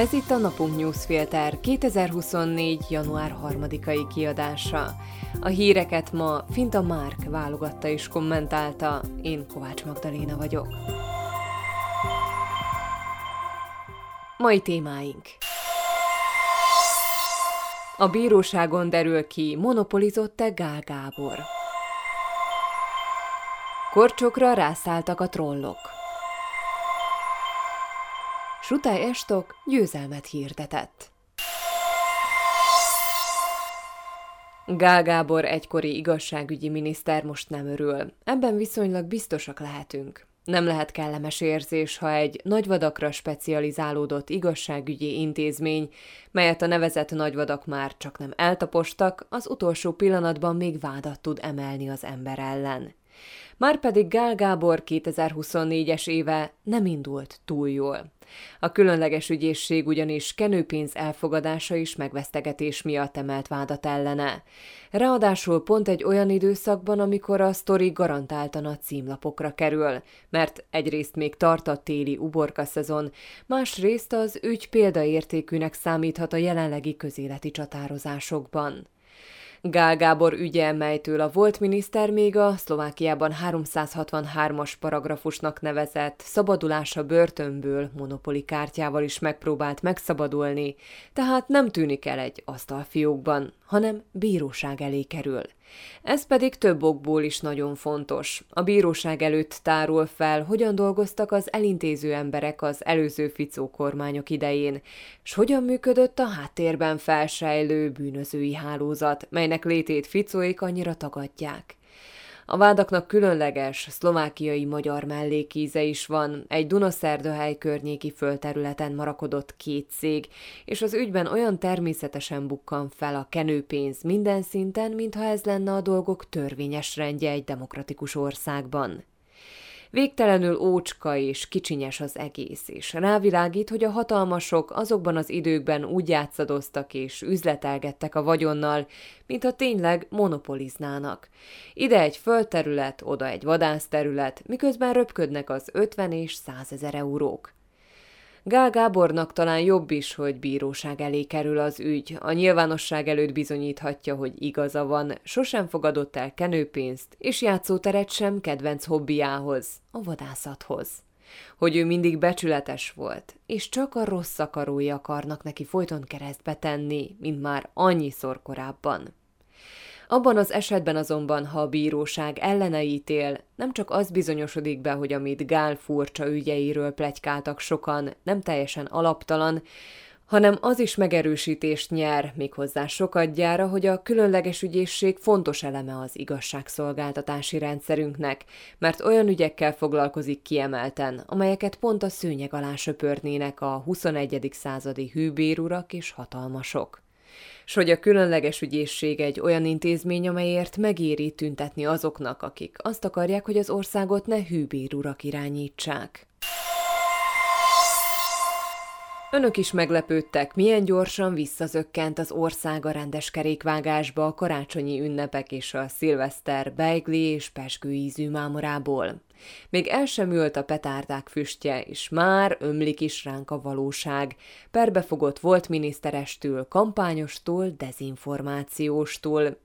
Ez itt a Napunk Newsfilter 2024. január 3-ai kiadása. A híreket ma Finta Márk válogatta és kommentálta, én Kovács Magdaléna vagyok. Mai témáink A bíróságon derül ki, monopolizott-e Gál Gábor. Korcsokra rászálltak a trollok. Sutály Estok győzelmet hirdetett. Gál Gábor egykori igazságügyi miniszter most nem örül. Ebben viszonylag biztosak lehetünk. Nem lehet kellemes érzés, ha egy nagyvadakra specializálódott igazságügyi intézmény, melyet a nevezett nagyvadak már csak nem eltapostak, az utolsó pillanatban még vádat tud emelni az ember ellen. Márpedig Gál Gábor 2024-es éve nem indult túl jól. A különleges ügyészség ugyanis kenőpénz elfogadása is megvesztegetés miatt emelt vádat ellene. Ráadásul pont egy olyan időszakban, amikor a sztori garantáltan a címlapokra kerül, mert egyrészt még tart a téli uborka szezon, másrészt az ügy példaértékűnek számíthat a jelenlegi közéleti csatározásokban. Gál Gábor ügye, melytől a volt miniszter még a Szlovákiában 363-as paragrafusnak nevezett szabadulása börtönből monopoli kártyával is megpróbált megszabadulni, tehát nem tűnik el egy asztalfiókban, hanem bíróság elé kerül. Ez pedig több okból is nagyon fontos. A bíróság előtt tárul fel, hogyan dolgoztak az elintéző emberek az előző Ficó kormányok idején, és hogyan működött a háttérben felsejlő bűnözői hálózat, melynek létét Ficóik annyira tagadják. A vádaknak különleges, szlovákiai magyar mellékíze is van, egy Dunaszerdahely környéki földterületen marakodott két cég, és az ügyben olyan természetesen bukkan fel a kenőpénz minden szinten, mintha ez lenne a dolgok törvényes rendje egy demokratikus országban. Végtelenül ócska és kicsinyes az egész, és rávilágít, hogy a hatalmasok azokban az időkben úgy játszadoztak és üzletelgettek a vagyonnal, mintha tényleg monopoliznának. Ide egy földterület, oda egy vadászterület, miközben röpködnek az 50 és 100 ezer eurók. Gál Gábornak talán jobb is, hogy bíróság elé kerül az ügy. A nyilvánosság előtt bizonyíthatja, hogy igaza van, sosem fogadott el kenőpénzt, és játszóteret sem kedvenc hobbiához, a vadászathoz. Hogy ő mindig becsületes volt, és csak a rossz akarói akarnak neki folyton keresztbe tenni, mint már annyiszor korábban. Abban az esetben azonban, ha a bíróság ellene ítél, nem csak az bizonyosodik be, hogy amit Gál furcsa ügyeiről plegykáltak sokan, nem teljesen alaptalan, hanem az is megerősítést nyer, méghozzá sokat gyára, hogy a különleges ügyészség fontos eleme az igazságszolgáltatási rendszerünknek, mert olyan ügyekkel foglalkozik kiemelten, amelyeket pont a szőnyeg alá söpörnének a 21. századi hűbérurak és hatalmasok s hogy a különleges ügyészség egy olyan intézmény, amelyért megéri tüntetni azoknak, akik azt akarják, hogy az országot ne hűbérurak irányítsák. Önök is meglepődtek, milyen gyorsan visszazökkent az ország a rendes kerékvágásba a karácsonyi ünnepek és a szilveszter beigli és peskő ízű mámorából. Még el sem ült a petárdák füstje, és már ömlik is ránk a valóság. Perbefogott volt miniszterestől, kampányostól, dezinformációstól.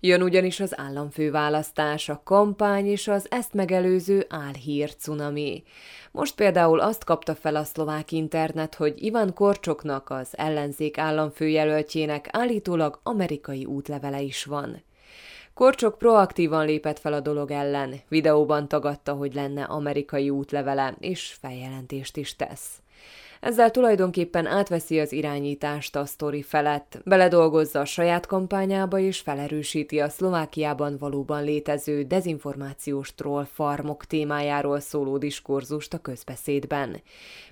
Jön ugyanis az államfőválasztás, a kampány és az ezt megelőző álhír cunami. Most például azt kapta fel a szlovák internet, hogy Ivan Korcsoknak, az ellenzék államfőjelöltjének állítólag amerikai útlevele is van. Korcsok proaktívan lépett fel a dolog ellen, videóban tagadta, hogy lenne amerikai útlevele, és feljelentést is tesz. Ezzel tulajdonképpen átveszi az irányítást a sztori felett, beledolgozza a saját kampányába és felerősíti a Szlovákiában valóban létező dezinformációs troll farmok témájáról szóló diskurzust a közbeszédben.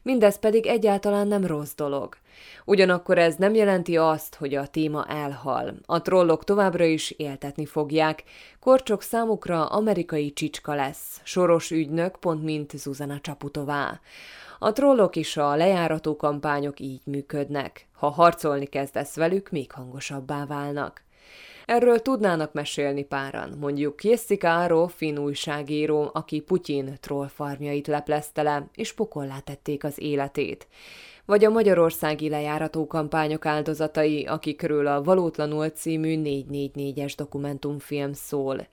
Mindez pedig egyáltalán nem rossz dolog. Ugyanakkor ez nem jelenti azt, hogy a téma elhal. A trollok továbbra is éltetni fogják. Korcsok számukra amerikai csicska lesz, soros ügynök, pont mint Zuzana Csaputová. A trollok és a lejárató kampányok így működnek. Ha harcolni kezdesz velük, még hangosabbá válnak. Erről tudnának mesélni páran, mondjuk Jessica Aro, finn újságíró, aki Putyin trollfarmjait leplezte le, és pokollá tették az életét vagy a magyarországi lejárató kampányok áldozatai, akikről a Valótlanul című 444-es dokumentumfilm szól.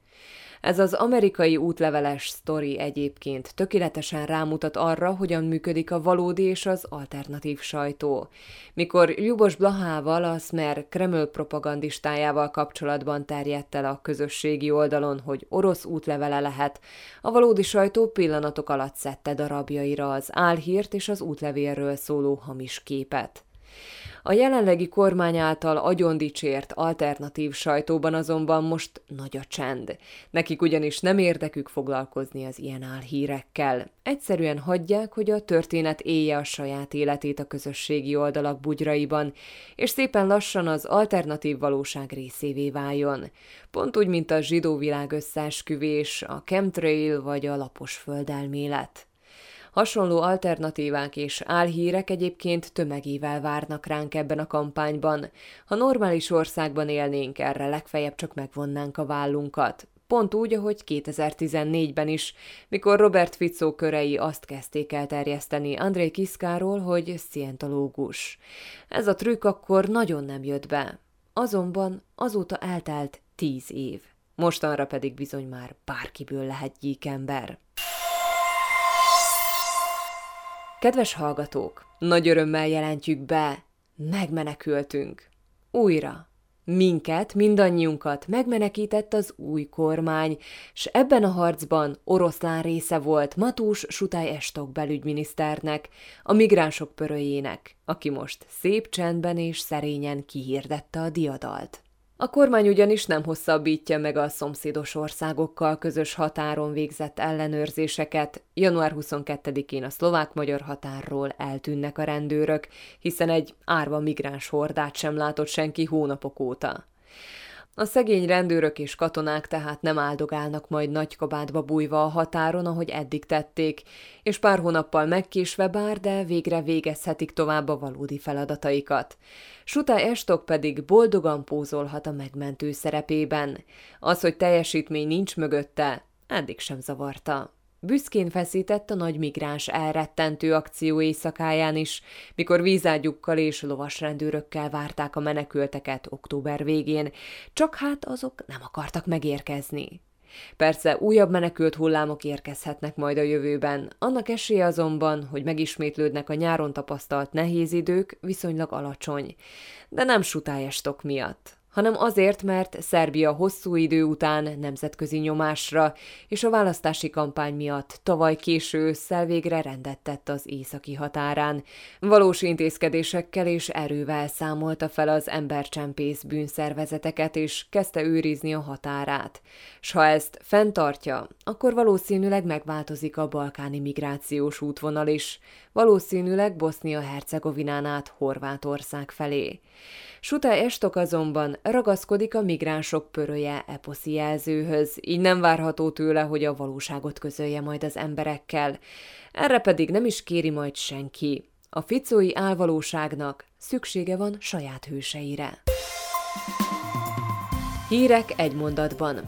Ez az amerikai útleveles sztori egyébként tökéletesen rámutat arra, hogyan működik a valódi és az alternatív sajtó. Mikor Jubos Blahával, a Smer Kreml propagandistájával kapcsolatban terjedt el a közösségi oldalon, hogy orosz útlevele lehet, a valódi sajtó pillanatok alatt szedte darabjaira az álhírt és az útlevélről szóló hamis képet. A jelenlegi kormány által agyondicsért alternatív sajtóban azonban most nagy a csend. Nekik ugyanis nem érdekük foglalkozni az ilyen álhírekkel. Egyszerűen hagyják, hogy a történet élje a saját életét a közösségi oldalak bugyraiban, és szépen lassan az alternatív valóság részévé váljon. Pont úgy, mint a zsidó világ összeesküvés, a chemtrail vagy a lapos földelmélet. Hasonló alternatívák és álhírek egyébként tömegével várnak ránk ebben a kampányban. Ha normális országban élnénk, erre legfeljebb csak megvonnánk a vállunkat. Pont úgy, ahogy 2014-ben is, mikor Robert Fico körei azt kezdték el terjeszteni André Kiszkáról, hogy szientológus. Ez a trükk akkor nagyon nem jött be. Azonban azóta eltelt tíz év. Mostanra pedig bizony már bárkiből lehet gyíkember. Kedves hallgatók, nagy örömmel jelentjük be, megmenekültünk. Újra. Minket, mindannyiunkat megmenekített az új kormány, s ebben a harcban oroszlán része volt Matús Sutály Estok belügyminiszternek, a migránsok pöröjének, aki most szép csendben és szerényen kihirdette a diadalt. A kormány ugyanis nem hosszabbítja meg a szomszédos országokkal közös határon végzett ellenőrzéseket. Január 22-én a szlovák-magyar határról eltűnnek a rendőrök, hiszen egy árva migráns hordát sem látott senki hónapok óta. A szegény rendőrök és katonák tehát nem áldogálnak majd nagy kabátba bújva a határon, ahogy eddig tették, és pár hónappal megkésve bár, de végre végezhetik tovább a valódi feladataikat. Suta Estok pedig boldogan pózolhat a megmentő szerepében. Az, hogy teljesítmény nincs mögötte, eddig sem zavarta. Büszkén feszített a nagy migráns elrettentő akció éjszakáján is, mikor vízágyukkal és lovasrendőrökkel várták a menekülteket október végén, csak hát azok nem akartak megérkezni. Persze újabb menekült hullámok érkezhetnek majd a jövőben, annak esélye azonban, hogy megismétlődnek a nyáron tapasztalt nehéz idők, viszonylag alacsony, de nem sutályestok miatt hanem azért, mert Szerbia hosszú idő után nemzetközi nyomásra és a választási kampány miatt tavaly késő ősszel végre rendet tett az északi határán. Valós intézkedésekkel és erővel számolta fel az embercsempész bűnszervezeteket, és kezdte őrizni a határát. S ha ezt fenntartja, akkor valószínűleg megváltozik a balkáni migrációs útvonal is, valószínűleg Bosznia-Hercegovinán át Horvátország felé. Suta Estok azonban ragaszkodik a migránsok pöröje eposzi jelzőhöz, így nem várható tőle, hogy a valóságot közölje majd az emberekkel. Erre pedig nem is kéri majd senki. A ficói álvalóságnak szüksége van saját hőseire. Hírek egy mondatban.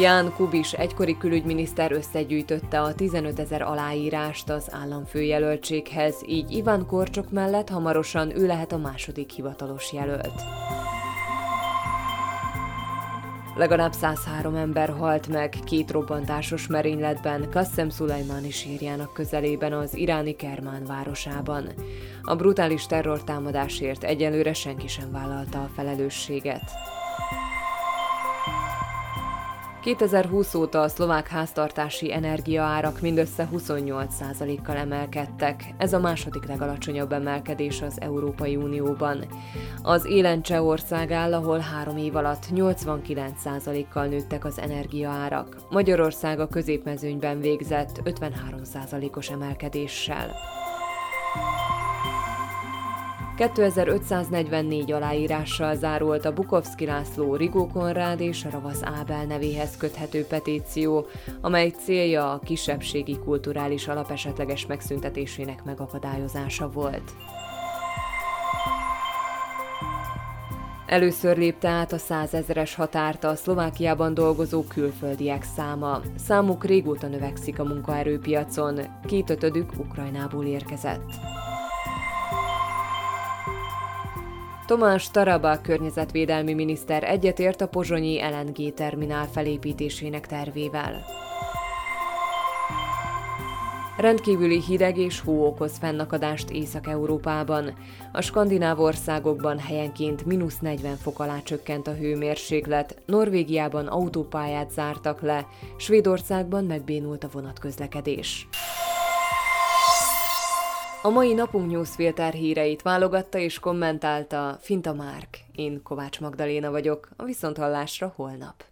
Ján Kubis egykori külügyminiszter összegyűjtötte a 15 ezer aláírást az államfőjelöltséghez, így Iván Korcsok mellett hamarosan ő lehet a második hivatalos jelölt. Legalább 103 ember halt meg két robbantásos merényletben Kassem Szulajmáni sírjának közelében az iráni Kermán városában. A brutális terrortámadásért egyelőre senki sem vállalta a felelősséget. 2020 óta a szlovák háztartási energiaárak mindössze 28%-kal emelkedtek. Ez a második legalacsonyabb emelkedés az Európai Unióban. Az élen Csehország áll, ahol három év alatt 89%-kal nőttek az energiaárak. Magyarország a középmezőnyben végzett 53%-os emelkedéssel. 2544 aláírással zárult a Bukovszki László, Rigó Konrád és Ravasz Ábel nevéhez köthető petíció, amely célja a kisebbségi kulturális alapesetleges megszüntetésének megakadályozása volt. Először lépte át a százezeres határt a Szlovákiában dolgozó külföldiek száma. Számuk régóta növekszik a munkaerőpiacon, kétötödük Ukrajnából érkezett. Tomás Taraba környezetvédelmi miniszter egyetért a pozsonyi LNG terminál felépítésének tervével. Rendkívüli hideg és hó okoz fennakadást Észak-Európában. A skandináv országokban helyenként mínusz 40 fok alá csökkent a hőmérséklet, Norvégiában autópályát zártak le, Svédországban megbénult a vonatközlekedés. A mai napunk newsfilter híreit válogatta és kommentálta Finta Márk. Én Kovács Magdaléna vagyok, a Viszonthallásra holnap.